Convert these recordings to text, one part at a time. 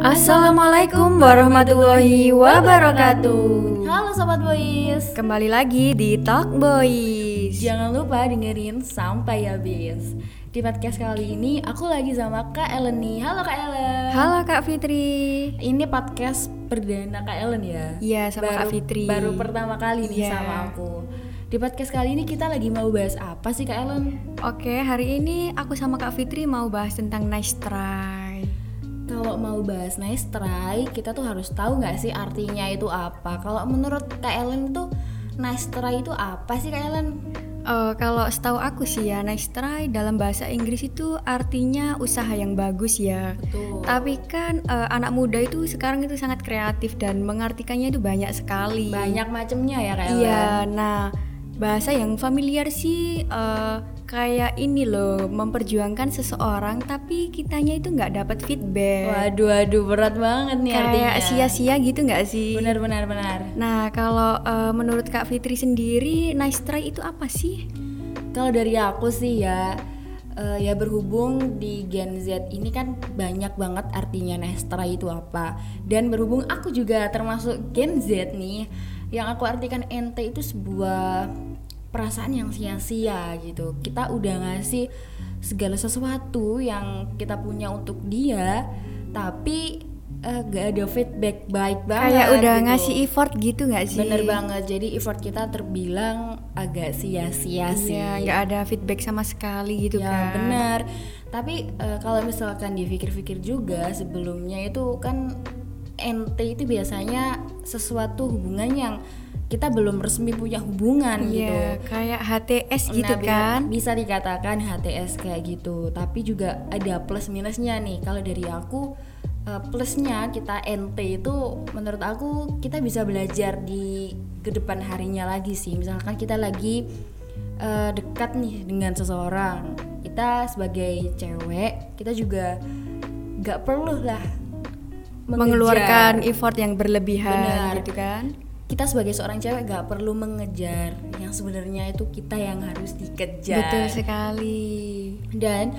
Assalamualaikum warahmatullahi wabarakatuh. Halo Sobat Boys Kembali lagi di Talk Boys. Jangan lupa dengerin sampai habis Di podcast kali ini aku lagi sama Kak Ellen nih Halo Kak Ellen Halo Kak Fitri. Ini podcast perdana Kak Ellen ya Iya, sama Kak baru, Fitri. Baru pertama kali nih Iya. sama aku Di podcast kali ini kita lagi mau bahas apa sih Kak Ellen? Oke, hari ini aku sama Kak Fitri mau bahas tentang nice try. Kalau mau bahas nice try, kita tuh harus tahu nggak sih artinya itu apa? Kalau menurut Kak Ellen itu nice try itu apa sih Kak Ellen? Eh, kalau setahu aku sih ya, nice try dalam bahasa Inggris itu artinya usaha yang bagus ya. Betul. Tapi kan eh, anak muda itu sekarang itu sangat kreatif dan mengartikannya itu banyak sekali. Banyak macamnya ya Ellen. Iya, nah bahasa yang familiar sih eh, kayak ini loh memperjuangkan seseorang tapi kitanya itu nggak dapat feedback. Waduh, waduh berat banget nih artinya. kayak sia-sia gitu nggak sih? Benar, benar, benar. Nah kalau eh, menurut Kak Fitri sendiri nice try itu apa sih? Kalau dari aku sih ya, eh, ya berhubung di Gen Z ini kan banyak banget artinya Nestra itu apa. Dan berhubung aku juga termasuk Gen Z nih, yang aku artikan ente itu sebuah perasaan yang sia-sia gitu. Kita udah ngasih segala sesuatu yang kita punya untuk dia, tapi eh, gak ada feedback baik banget. kayak udah gitu. ngasih effort gitu nggak sih? Bener banget, jadi effort kita terbilang agak sia-sia sih. Iya, nggak ada feedback sama sekali gitu ya kan? benar. Tapi eh, kalau misalkan dipikir-pikir juga sebelumnya itu kan ente itu biasanya sesuatu hubungan yang kita belum resmi punya hubungan Iya, gitu. kayak HTS gitu Nah, bi- kan? Bisa dikatakan HTS kayak gitu. Tapi juga ada plus minusnya nih. Kalau dari aku eh, plusnya kita NT itu menurut aku kita bisa belajar di ke depan harinya lagi sih. Misalkan kita lagi eh, dekat nih dengan seseorang, kita sebagai cewek kita juga nggak perlu lah mengeluarkan effort yang berlebihan Benar. gitu kan? Kita sebagai seorang cewek gak perlu mengejar yang sebenarnya itu kita yang harus dikejar Betul sekali. dan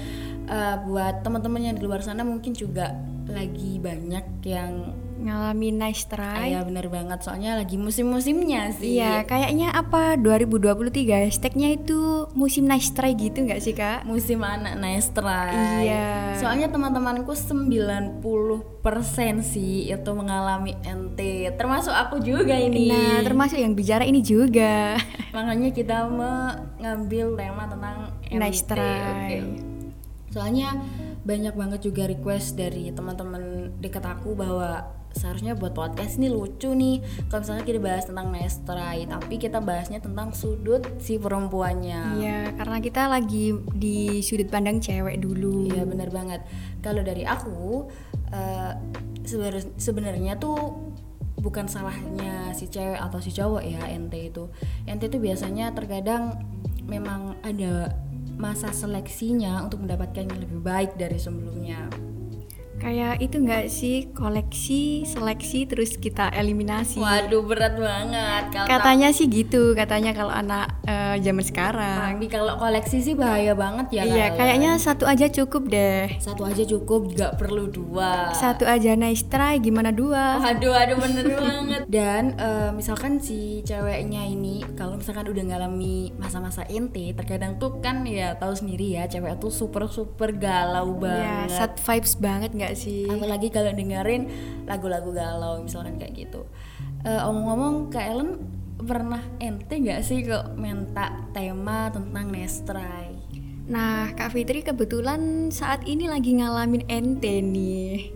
eh, buat teman-teman yang di luar sana mungkin juga lagi banyak yang Ngalamin nice try. ya bener banget soalnya lagi musim-musimnya sih Iya, kayaknya apa 2023 hashtagnya itu musim nice try gitu nggak sih kak? musim anak nice try Iya. soalnya teman-temanku 90% sih itu mengalami NT termasuk aku juga ini Nah, termasuk yang bicara ini juga. makanya kita mengambil tema tentang Nice NT, try. oke. soalnya banyak banget juga request dari teman-teman dekat aku bahwa seharusnya buat podcast ini lucu nih kalau misalnya kita bahas tentang try tapi kita bahasnya tentang sudut si perempuannya Iya, karena kita lagi di sudut pandang cewek dulu. Iya benar banget. Kalau dari aku sebenar- sebenarnya tuh bukan salahnya si cewek atau si cowok ya ente itu. Ente itu biasanya terkadang memang ada masa seleksinya untuk mendapatkan yang lebih baik dari sebelumnya. Kayak itu nggak sih koleksi, seleksi terus kita eliminasi. Waduh berat banget Katanya sih gitu, katanya kalau anak eh, zaman sekarang. tapi kalau koleksi sih bahaya banget ya. iya, kalian. kayaknya satu aja cukup deh. satu aja cukup, nggak perlu dua. Satu aja nice try, gimana dua? Aduh, aduh bener banget. Dan eh, misalkan si ceweknya ini kalau misalkan udah ngalami masa-masa ente, terkadang tuh kan ya tahu sendiri ya, cewek tuh super super galau Iya, banget. sad vibes banget nggak sih? Apalagi kalau dengerin lagu-lagu galau misalkan kayak gitu. Eh, Omong-omong, Kak Ellen pernah ente nggak sih kok minta tema tentang nestrai? Nah, Kak Fitri kebetulan saat ini lagi ngalamin ente nih.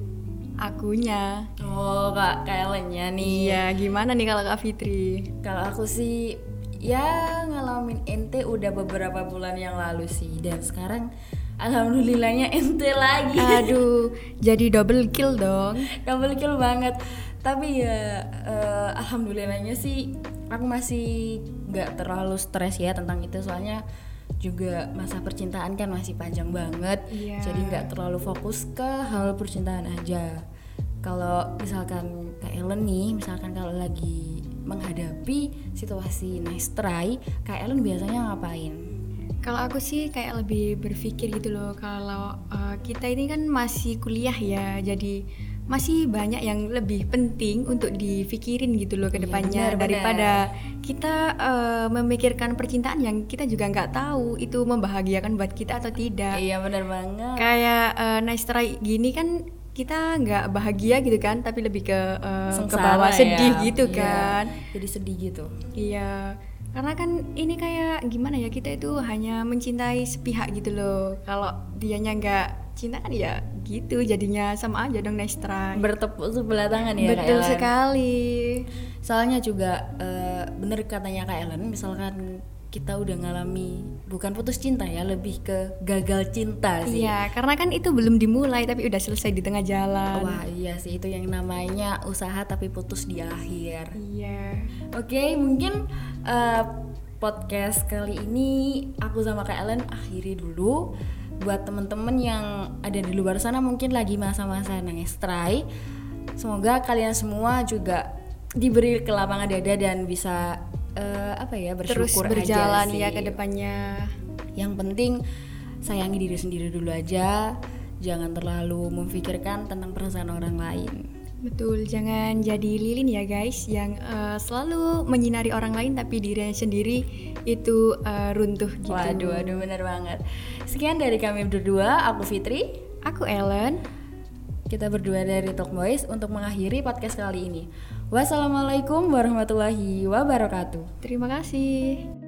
Akunya. Oh, Kak, Ellennya nih. Iya, gimana nih kalau Kak Fitri? Kalau aku sih ya ngalamin ente udah beberapa bulan yang lalu sih dan sekarang alhamdulillahnya ente lagi. Aduh, jadi double kill dong. Double kill banget. Tapi ya eh, alhamdulillahnya sih aku masih nggak terlalu stres ya tentang itu soalnya juga masa percintaan kan masih panjang banget. Iya. Jadi nggak terlalu fokus ke hal percintaan aja. Kalau misalkan Kak Ellen nih, misalkan kalau lagi menghadapi situasi nice try, Kak Ellen biasanya ngapain? Kalau aku sih kayak lebih berpikir gitu loh kalau uh, kita ini kan masih kuliah ya, jadi masih banyak yang lebih penting untuk dipikirin gitu loh ke Iya, depannya benar, daripada kita eh, memikirkan percintaan yang kita juga nggak tahu itu membahagiakan buat kita atau tidak. Iya benar banget. Kayak uh, nice try gini kan kita nggak bahagia gitu kan, tapi lebih ke eh, ke bawah ya. sedih gitu Iya, kan. Jadi sedih gitu. Iya, karena kan ini kayak gimana ya kita itu hanya mencintai sepihak gitu loh. Kalau dianya nggak cinta kan ya gitu, jadinya sama aja dong try. Bertepuk sebelah tangan ya Kak Betul Ellen. sekali. Soalnya juga eh, bener katanya Kak Ellen, misalkan kita udah ngalami bukan putus cinta ya, lebih ke gagal cinta sih. Iya, karena kan itu belum dimulai tapi udah selesai di tengah jalan. Wah iya sih itu yang namanya usaha tapi putus di akhir. Iya. Oke mungkin eh, podcast kali ini aku sama Kak Ellen akhiri dulu. Buat temen-temen yang ada di luar sana mungkin lagi masa-masa nangis try. Semoga kalian semua juga diberi kelapangan dada dan bisa eh, apa ya Terus bersyukur berjalan aja ya ke depannya. Yang penting sayangi diri sendiri dulu aja. Jangan terlalu memikirkan tentang perasaan orang lain. Betul, jangan jadi lilin ya guys yang eh, selalu menyinari orang lain tapi dirinya sendiri itu eh, runtuh gitu. Waduh, waduh bener banget. Sekian dari kami berdua, aku Fitri. Aku Ellen. Kita berdua dari Talk Boys untuk mengakhiri podcast kali ini. Wassalamualaikum warahmatullahi wabarakatuh. Terima kasih.